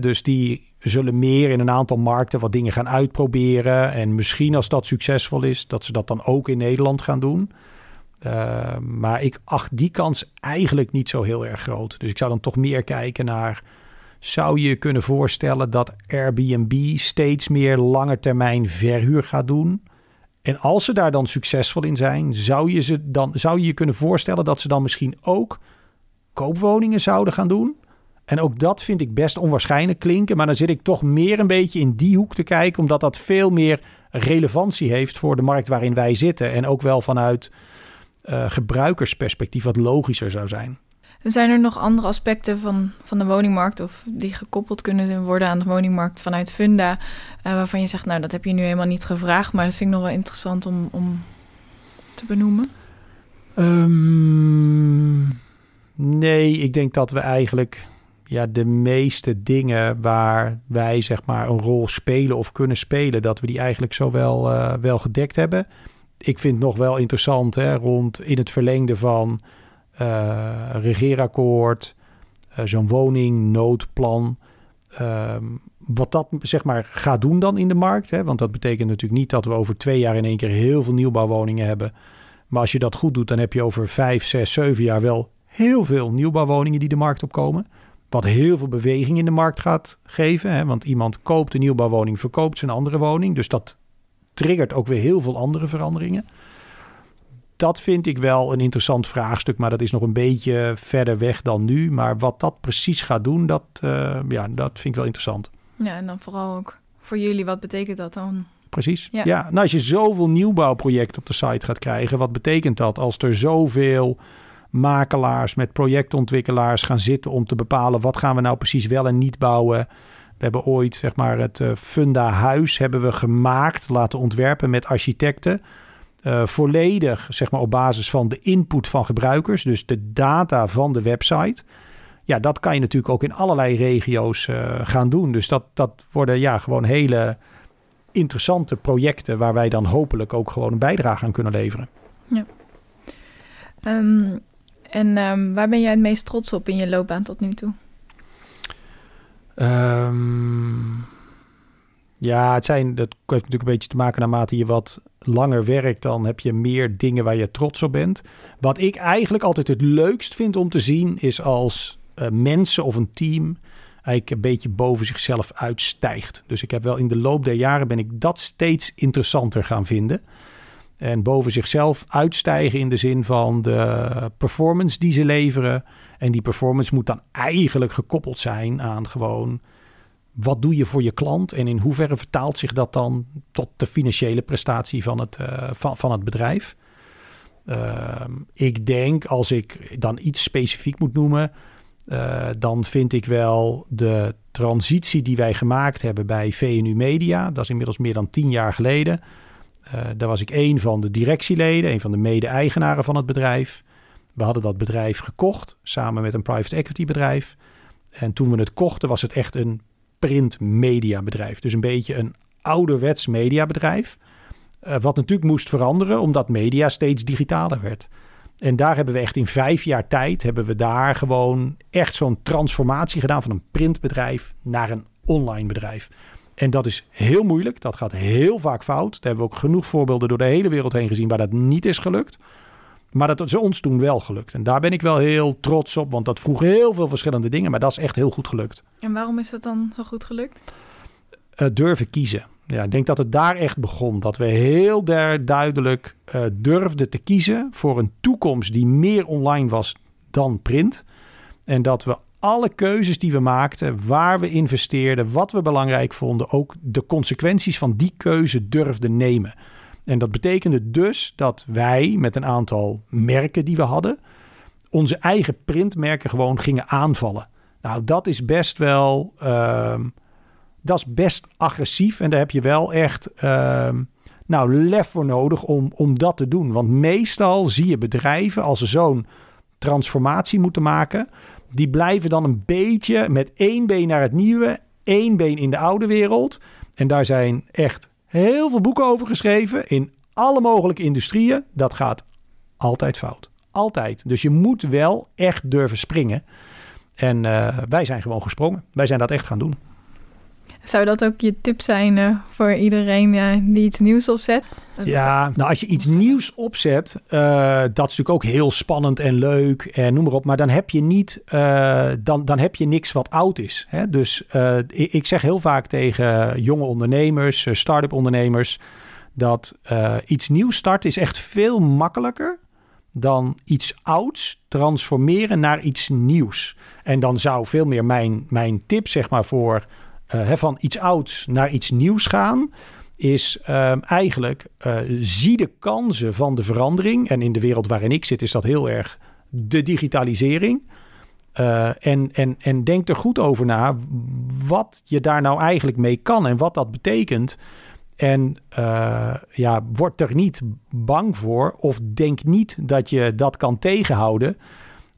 Dus die zullen meer in een aantal markten wat dingen gaan uitproberen. En misschien als dat succesvol is, dat ze dat dan ook in Nederland gaan doen. Uh, maar ik acht die kans eigenlijk niet zo heel erg groot. Dus ik zou dan toch meer kijken naar. Zou je kunnen voorstellen dat Airbnb steeds meer lange termijn verhuur gaat doen? En als ze daar dan succesvol in zijn, zou je, ze dan, zou je je kunnen voorstellen dat ze dan misschien ook koopwoningen zouden gaan doen? En ook dat vind ik best onwaarschijnlijk klinken. Maar dan zit ik toch meer een beetje in die hoek te kijken. Omdat dat veel meer relevantie heeft voor de markt waarin wij zitten. En ook wel vanuit uh, gebruikersperspectief wat logischer zou zijn. En zijn er nog andere aspecten van, van de woningmarkt of die gekoppeld kunnen worden aan de woningmarkt vanuit Funda, uh, waarvan je zegt, nou dat heb je nu helemaal niet gevraagd, maar dat vind ik nog wel interessant om, om te benoemen? Um, nee, ik denk dat we eigenlijk ja, de meeste dingen waar wij zeg maar een rol spelen of kunnen spelen, dat we die eigenlijk zo wel, uh, wel gedekt hebben. Ik vind nog wel interessant hè, rond in het verlengde van uh, regeerakkoord, uh, zo'n woningnoodplan. Um, wat dat zeg maar gaat doen dan in de markt. Hè? Want dat betekent natuurlijk niet dat we over twee jaar in één keer heel veel nieuwbouwwoningen hebben. Maar als je dat goed doet, dan heb je over vijf, zes, zeven jaar wel heel veel nieuwbouwwoningen die de markt opkomen. Wat heel veel beweging in de markt gaat geven. Hè? Want iemand koopt een nieuwbouwwoning, verkoopt zijn andere woning. Dus dat triggert ook weer heel veel andere veranderingen. Dat vind ik wel een interessant vraagstuk, maar dat is nog een beetje verder weg dan nu. Maar wat dat precies gaat doen, dat, uh, ja, dat vind ik wel interessant. Ja, en dan vooral ook voor jullie, wat betekent dat dan? Precies. Ja. ja, nou als je zoveel nieuwbouwprojecten op de site gaat krijgen, wat betekent dat als er zoveel makelaars met projectontwikkelaars gaan zitten om te bepalen wat gaan we nou precies wel en niet bouwen? We hebben ooit zeg maar, het uh, Funda Huis hebben we gemaakt, laten ontwerpen met architecten. Uh, volledig zeg maar, op basis van de input van gebruikers, dus de data van de website. Ja, dat kan je natuurlijk ook in allerlei regio's uh, gaan doen. Dus dat, dat worden ja, gewoon hele interessante projecten waar wij dan hopelijk ook gewoon een bijdrage aan kunnen leveren. Ja. Um, en um, waar ben jij het meest trots op in je loopbaan tot nu toe? Um, ja, het zijn, dat heeft natuurlijk een beetje te maken naarmate je wat langer werkt, dan heb je meer dingen waar je trots op bent. Wat ik eigenlijk altijd het leukst vind om te zien, is als uh, mensen of een team eigenlijk een beetje boven zichzelf uitstijgt. Dus ik heb wel in de loop der jaren ben ik dat steeds interessanter gaan vinden. En boven zichzelf uitstijgen in de zin van de performance die ze leveren. En die performance moet dan eigenlijk gekoppeld zijn aan gewoon wat doe je voor je klant en in hoeverre vertaalt zich dat dan tot de financiële prestatie van het, uh, van, van het bedrijf. Uh, ik denk als ik dan iets specifiek moet noemen, uh, dan vind ik wel de transitie die wij gemaakt hebben bij VNU Media. Dat is inmiddels meer dan tien jaar geleden. Uh, daar was ik een van de directieleden, een van de mede-eigenaren van het bedrijf. We hadden dat bedrijf gekocht samen met een private equity bedrijf. En toen we het kochten was het echt een print media bedrijf. Dus een beetje een ouderwets mediabedrijf. Uh, wat natuurlijk moest veranderen omdat media steeds digitaler werd. En daar hebben we echt in vijf jaar tijd hebben we daar gewoon echt zo'n transformatie gedaan van een printbedrijf naar een online bedrijf. En dat is heel moeilijk. Dat gaat heel vaak fout. Daar hebben we ook genoeg voorbeelden door de hele wereld heen gezien waar dat niet is gelukt. Maar dat is ons toen wel gelukt. En daar ben ik wel heel trots op, want dat vroeg heel veel verschillende dingen. Maar dat is echt heel goed gelukt. En waarom is dat dan zo goed gelukt? Uh, durven kiezen. Ja, ik denk dat het daar echt begon. Dat we heel duidelijk uh, durfden te kiezen voor een toekomst die meer online was dan print. En dat we alle keuzes die we maakten, waar we investeerden, wat we belangrijk vonden, ook de consequenties van die keuze durfden nemen. En dat betekende dus dat wij met een aantal merken die we hadden, onze eigen printmerken gewoon gingen aanvallen. Nou, dat is best wel. Uh, dat is best agressief. En daar heb je wel echt. Uh, nou, lef voor nodig om, om dat te doen. Want meestal zie je bedrijven als ze zo'n transformatie moeten maken. Die blijven dan een beetje met één been naar het nieuwe, één been in de oude wereld. En daar zijn echt heel veel boeken over geschreven in alle mogelijke industrieën. Dat gaat altijd fout. Altijd. Dus je moet wel echt durven springen. En uh, wij zijn gewoon gesprongen. Wij zijn dat echt gaan doen. Zou dat ook je tip zijn uh, voor iedereen uh, die iets nieuws opzet? Ja, nou als je iets nieuws opzet, uh, dat is natuurlijk ook heel spannend en leuk en noem maar op. Maar dan heb je niet, dan, dan heb je niks wat oud is. Hè? Dus ik, ik, zeg heel vaak tegen jonge ondernemers, start-up ondernemers, dat iets nieuws starten is echt veel makkelijker dan iets ouds transformeren naar iets nieuws. En dan zou veel meer mijn, mijn tip zeg maar voor uh, van iets ouds naar iets nieuws gaan, is um, eigenlijk uh, zie de kansen van de verandering. En in de wereld waarin ik zit, is dat heel erg de digitalisering. Uh, en, en, en denk er goed over na wat je daar nou eigenlijk mee kan en wat dat betekent. En ja, word er niet bang voor of denk niet dat je dat kan tegenhouden.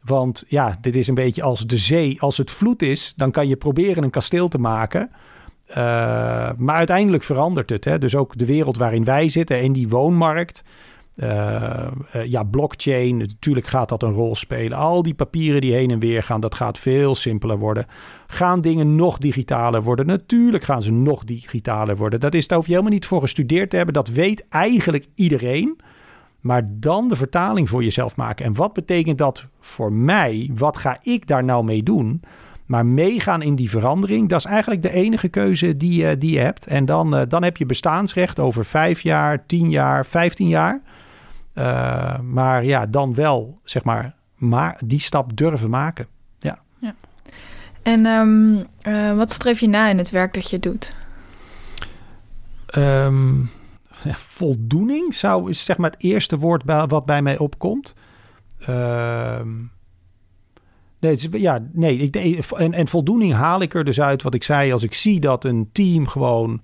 Want ja, dit is een beetje als de zee. Als het vloed is, dan kan je proberen een kasteel te maken. Uh, maar uiteindelijk verandert het. Hè? Dus ook de wereld waarin wij zitten en die woonmarkt. Uh, uh, ja, blockchain, natuurlijk gaat dat een rol spelen. Al die papieren die heen en weer gaan, dat gaat veel simpeler worden. Gaan dingen nog digitaler worden? Natuurlijk gaan ze nog digitaler worden. Dat is, daar hoef je helemaal niet voor gestudeerd te hebben. Dat weet eigenlijk iedereen. Maar dan de vertaling voor jezelf maken. En wat betekent dat voor mij? Wat ga ik daar nou mee doen? Maar meegaan in die verandering, dat is eigenlijk de enige keuze die, uh, die je hebt. En dan, uh, dan heb je bestaansrecht over vijf jaar, tien jaar, vijftien jaar. Uh, maar ja, dan wel, zeg maar, maar die stap durven maken. Ja. ja. En um, wat streef je na in het werk dat je doet? Um, voldoening zou is zeg maar het eerste woord bij, wat bij mij opkomt. Uh, nee, ja, nee ik, en, en voldoening haal ik er dus uit wat ik zei. Als ik zie dat een team gewoon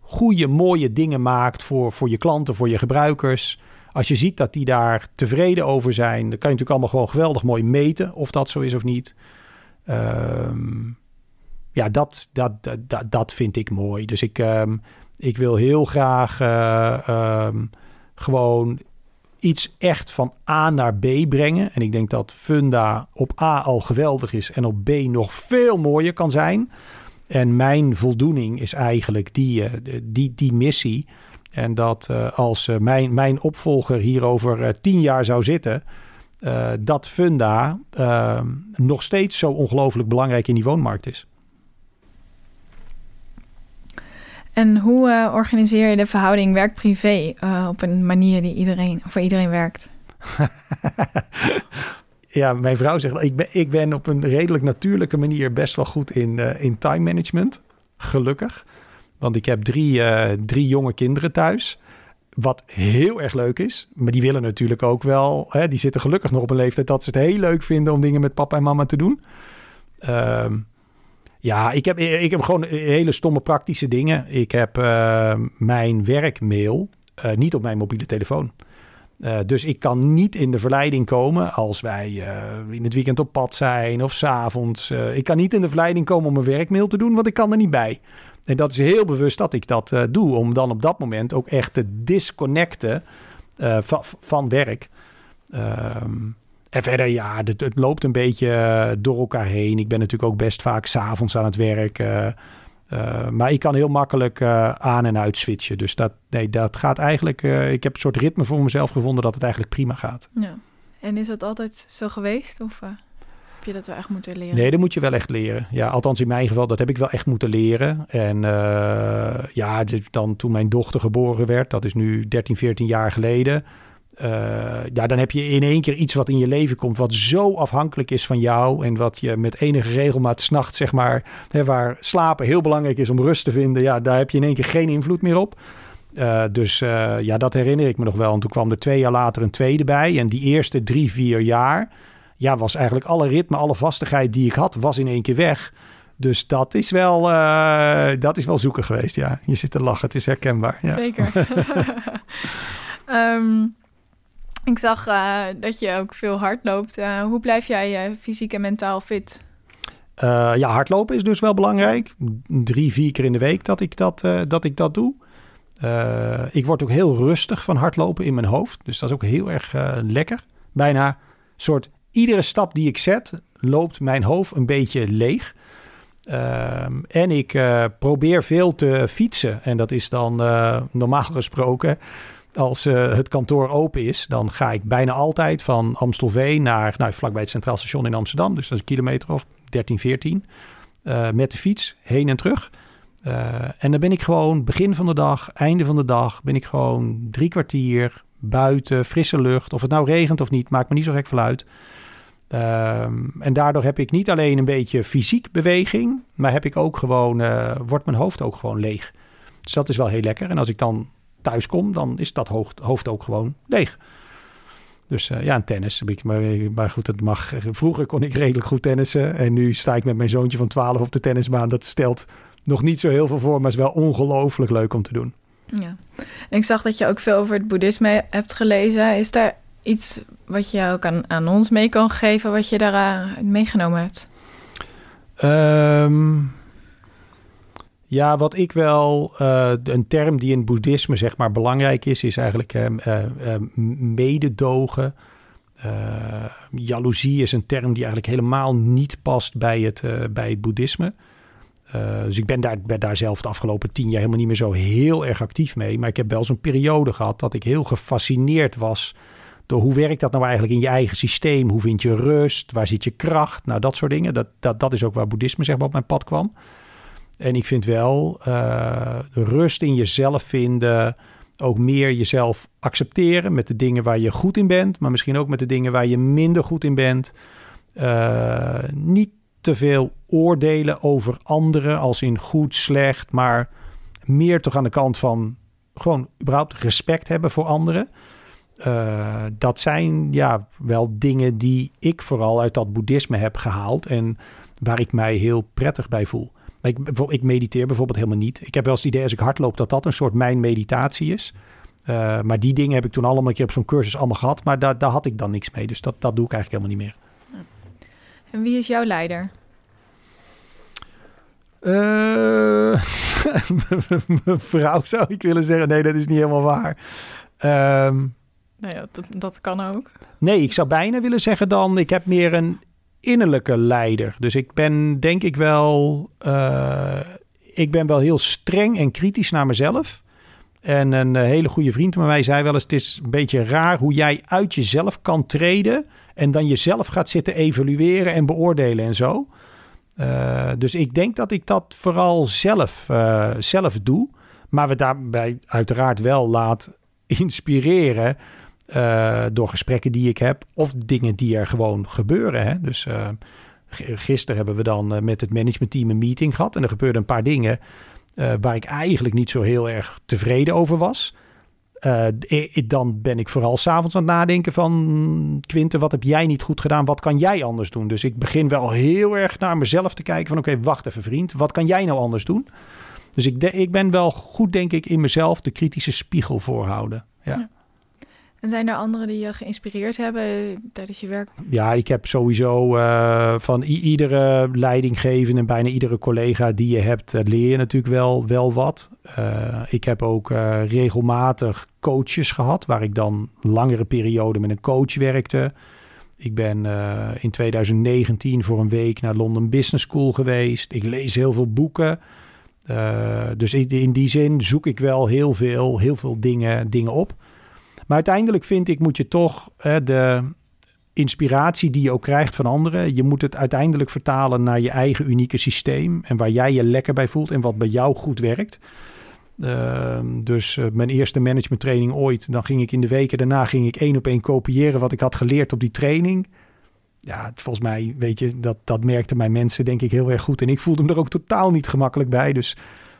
goede, mooie dingen maakt voor, voor je klanten, voor je gebruikers. Als je ziet dat die daar tevreden over zijn, dan kan je natuurlijk allemaal gewoon geweldig mooi meten of dat zo is of niet. Um, ja, dat, dat, dat, dat vind ik mooi. Dus ik, um, ik wil heel graag uh, um, gewoon iets echt van A naar B brengen. En ik denk dat Funda op A al geweldig is en op B nog veel mooier kan zijn. En mijn voldoening is eigenlijk die, uh, die, die missie. En dat uh, als mijn, mijn opvolger hier over tien jaar zou zitten, dat Funda ehm, nog steeds zo ongelooflijk belangrijk in die woonmarkt is. En hoe uh, organiseer je de verhouding werk-privé uh, op een manier die iedereen, voor iedereen werkt? [LAUGHS] ja, mijn vrouw zegt, ik ben, ik ben op een redelijk natuurlijke manier best wel goed in, uh, in time management. Gelukkig. Want ik heb drie, drie jonge kinderen thuis. Wat heel erg leuk is. Maar die willen natuurlijk ook wel. Hè, die zitten gelukkig nog op een leeftijd dat ze het heel leuk vinden om dingen met papa en mama te doen. Ehm, ja, ik heb, ik heb gewoon hele stomme praktische dingen. Ik heb uh, mijn werkmail uh, niet op mijn mobiele telefoon. Uh, dus ik kan niet in de verleiding komen als wij in het weekend op pad zijn of s'avonds. ik kan niet in de verleiding komen om een werkmail te doen, want ik kan er niet bij. En dat is heel bewust dat ik dat doe, om dan op dat moment ook echt te disconnecten van werk. Ehm, en verder, ja, het, het, loopt een beetje eh, door elkaar heen. Ik ben natuurlijk ook best vaak s'avonds aan het werk. Uh, maar ik kan heel makkelijk aan en uit switchen. Dus dat, nee, dat gaat eigenlijk... ik heb een soort ritme voor mezelf gevonden dat het eigenlijk prima gaat. Ja. En is dat altijd zo geweest? Of heb je dat wel echt moeten leren? Nee, dat moet je wel echt leren. Ja, althans in mijn geval, dat heb ik wel echt moeten leren. En ja, dan toen mijn dochter geboren werd, dat is nu 13, 14 jaar geleden uh, ja, dan heb je in één keer iets wat in je leven komt, wat zo afhankelijk is van jou. En wat je met enige regelmaat s'nacht, zeg maar, hè, waar slapen heel belangrijk is om rust te vinden. Ja, daar heb je in één keer geen invloed meer op. Uh, dus uh, ja, dat herinner ik me nog wel. En toen kwam er twee jaar later een tweede bij. En die eerste drie, vier jaar, ja, was eigenlijk alle ritme, alle vastigheid die ik had, was in één keer weg. Dus dat is wel, dat is wel zoeken geweest, ja. Je zit te lachen, het is herkenbaar. Ja. Zeker. um, [LAUGHS] [LAUGHS] Ik zag uh, dat je ook veel hardloopt. Uh, hoe blijf jij uh, fysiek en mentaal fit? ja, hardlopen is dus wel belangrijk. Drie, vier keer in de week dat ik dat, dat, ik dat doe. ik word ook heel rustig van hardlopen in mijn hoofd. Dus dat is ook heel erg lekker. Bijna soort iedere stap die ik zet, loopt mijn hoofd een beetje leeg. Ehm, en ik probeer veel te fietsen. En dat is dan normaal gesproken als uh, het kantoor open is, dan ga ik bijna altijd van Amstelveen naar nou, vlakbij het Centraal Station in Amsterdam. Dus dat is een kilometer of 13, 14. Uh, met de fiets heen en terug. Uh, en dan ben ik gewoon begin van de dag, einde van de dag, ben ik gewoon drie kwartier buiten, frisse lucht. Of het nou regent of niet, maakt me niet zo gek veel uit. Ehm, en daardoor heb ik niet alleen een beetje fysiek beweging, maar heb ik ook gewoon, wordt mijn hoofd ook gewoon leeg. Dus dat is wel heel lekker. En als ik dan thuis kom, dan is dat hoofd, hoofd ook gewoon leeg. Dus uh, ja, een tennis. Maar, maar goed, het mag. Vroeger kon ik redelijk goed tennissen. En nu sta ik met mijn zoontje van 12 op de tennisbaan. Dat stelt nog niet zo heel veel voor, maar is wel ongelooflijk leuk om te doen. Ja. En ik zag dat je ook veel over het boeddhisme hebt gelezen. Is daar iets wat je ook aan, aan ons mee kan geven, wat je daar meegenomen hebt? Um, ja, wat ik wel, uh, een term die in het boeddhisme zeg maar belangrijk is, is eigenlijk uh, uh, mededogen. jaloezie is een term die eigenlijk helemaal niet past bij het, bij het boeddhisme. dus ik ben daar, daar zelf de afgelopen tien jaar helemaal niet meer zo heel erg actief mee. Maar ik heb wel zo'n periode gehad dat ik heel gefascineerd was door hoe werkt dat nou eigenlijk in je eigen systeem? Hoe vind je rust? Waar zit je kracht? Nou, dat soort dingen. Dat, dat, dat is ook waar boeddhisme zeg maar op mijn pad kwam. En ik vind wel uh, rust in jezelf vinden. Ook meer jezelf accepteren met de dingen waar je goed in bent. Maar misschien ook met de dingen waar je minder goed in bent. Uh, niet te veel oordelen over anderen als in goed, slecht. Maar meer toch aan de kant van gewoon überhaupt respect hebben voor anderen. Uh, dat zijn ja wel dingen die ik vooral uit dat boeddhisme heb gehaald. En waar ik mij heel prettig bij voel. Ik, ik mediteer bijvoorbeeld helemaal niet. Ik heb wel eens het idee als ik hardloop dat dat een soort mijn meditatie is. Uh, maar die dingen heb ik toen allemaal een keer op zo'n cursus allemaal gehad. Maar daar, daar had ik dan niks mee. Dus dat, dat doe ik eigenlijk helemaal niet meer. En wie is jouw leider? [LAUGHS] Uh, vrouw zou ik willen zeggen. Nee, dat is niet helemaal waar. Um, nou ja, dat, dat kan ook. Nee, ik zou bijna willen zeggen dan... ik heb meer een innerlijke leider. Dus ik ben denk ik wel, uh, ik ben wel heel streng en kritisch naar mezelf. En een eh, hele goede vriend van mij zei wel eens: Het is een beetje raar hoe jij uit jezelf kan treden. En dan jezelf gaat zitten evalueren en beoordelen en zo. Uh, dus ik denk dat ik dat vooral zelf, zelf doe. Maar we daarbij uiteraard wel laat inspireren. Uh, door gesprekken die ik heb of dingen die er gewoon gebeuren. Hè? Dus uh, gisteren hebben we dan uh, met het managementteam een meeting gehad en er gebeurden een paar dingen waar ik eigenlijk niet zo heel erg tevreden over was. dan ben ik vooral s'avonds aan het nadenken van Quinten, wat heb jij niet goed gedaan? Wat kan jij anders doen? Dus ik begin wel heel erg naar mezelf te kijken van oké, wacht even vriend, wat kan jij nou anders doen? Dus ik, ik ben wel goed denk ik in mezelf de kritische spiegel voorhouden. ja. En zijn er anderen die je geïnspireerd hebben tijdens je werk? Ja, ik heb sowieso uh, van iedere leidinggevende en bijna iedere collega die je hebt, uh, leer je natuurlijk wel, wel wat. Ik heb ook regelmatig coaches gehad, waar ik dan langere perioden met een coach werkte. Ik ben in 2019 voor een week naar London Business School geweest. Ik lees heel veel boeken. dus in, in die zin zoek ik wel heel veel, heel veel dingen, dingen op. Maar uiteindelijk vind ik, moet je toch hè, de inspiratie die je ook krijgt van anderen, je moet het uiteindelijk vertalen naar je eigen unieke systeem en waar jij je lekker bij voelt en wat bij jou goed werkt. Uh, dus uh, mijn eerste managementtraining ooit, dan ging ik in de weken daarna ging ik één op één kopiëren wat ik had geleerd op die training. Ja, volgens mij, weet je, dat, dat merkten mijn mensen denk ik heel erg goed. En ik voelde me er ook totaal niet gemakkelijk bij. Dus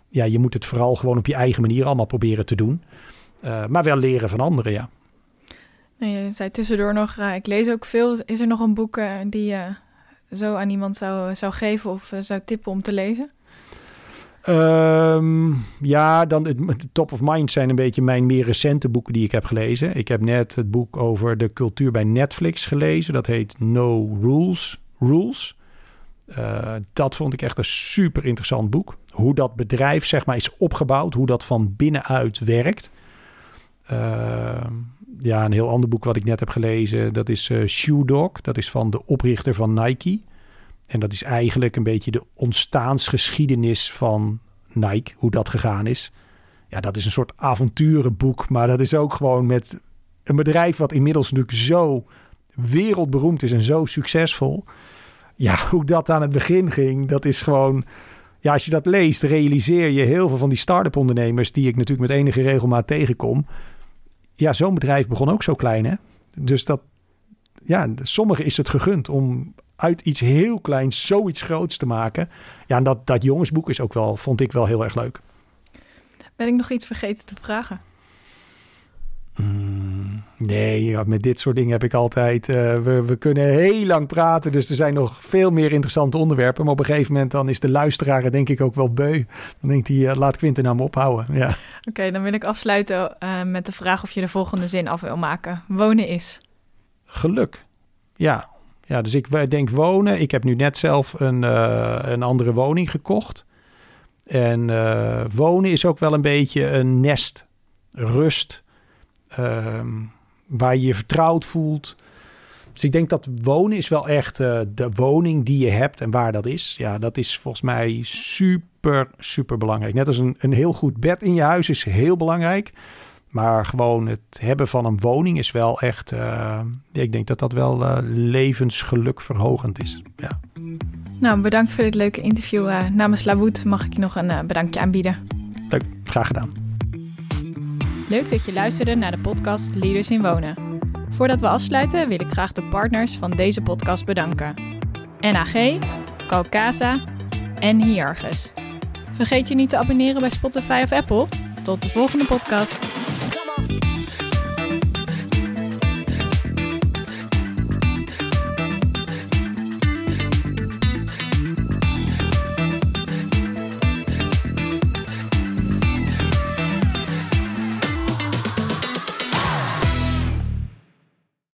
ja, je moet het vooral gewoon op je eigen manier allemaal proberen te doen. Uh, maar wel leren van anderen, ja. je zei tussendoor nog, uh, ik lees ook veel. Is er nog een boek uh, die je zo aan iemand zou, zou geven of zou tippen om te lezen? Um, ja, dan het, top of mind zijn een beetje mijn meer recente boeken die ik heb gelezen. Ik heb net het boek over de cultuur bij Netflix gelezen. Dat heet No Rules. Rules. Uh, dat vond ik echt een super interessant boek. Hoe dat bedrijf zeg maar is opgebouwd, hoe dat van binnenuit werkt. Uh, ja, een heel ander boek wat ik net heb gelezen, dat is uh, Shoe Dog. Dat is van de oprichter van Nike. En dat is eigenlijk een beetje de ontstaansgeschiedenis van Nike, hoe dat gegaan is. Ja, dat is een soort avonturenboek, maar dat is ook gewoon met een bedrijf wat inmiddels natuurlijk zo wereldberoemd is en zo succesvol. Ja, hoe dat aan het begin ging, dat is gewoon ja, als je dat leest, realiseer je heel veel van die start-up ondernemers, die ik natuurlijk met enige regelmaat tegenkom. Ja, zo'n bedrijf begon ook zo klein, hè? Dus dat, ja, sommigen is het gegund om uit iets heel kleins zoiets groots te maken. Ja, en dat, dat jongensboek is ook wel, vond ik wel heel erg leuk. Ben ik nog iets vergeten te vragen? Mm, nee, ja, met dit soort dingen heb ik altijd. Uh, we, we kunnen heel lang praten, dus er zijn nog veel meer interessante onderwerpen. Maar op een gegeven moment dan is de luisteraar denk ik ook wel beu. Dan denkt hij, uh, laat Quinten nou me ophouden. Ja. Oké, okay, dan wil ik afsluiten uh, met de vraag of je de volgende zin af wil maken. Wonen is? Geluk. Ja, ja dus ik denk wonen. Ik heb nu net zelf een, een andere woning gekocht. En wonen is ook wel een beetje een nest, rust Ehm, waar je je vertrouwd voelt. Dus ik denk dat wonen is wel echt uh, de woning die je hebt en waar dat is. Ja, dat is volgens mij super, super belangrijk. Net als een, een heel goed bed in je huis is heel belangrijk. Maar gewoon het hebben van een woning is wel echt. Uh, ik denk dat dat wel uh, levensgeluk verhogend is. Ja. Nou, bedankt voor dit leuke interview. Uh, namens Lawood mag ik je nog een bedankje aanbieden. Leuk, graag gedaan. Leuk dat je luisterde naar de podcast Leaders in Wonen. Voordat we afsluiten wil ik graag de partners van deze podcast bedanken. NAG, Calcasa en Hiargus. Vergeet je niet te abonneren bij Spotify of Apple. Tot de volgende podcast.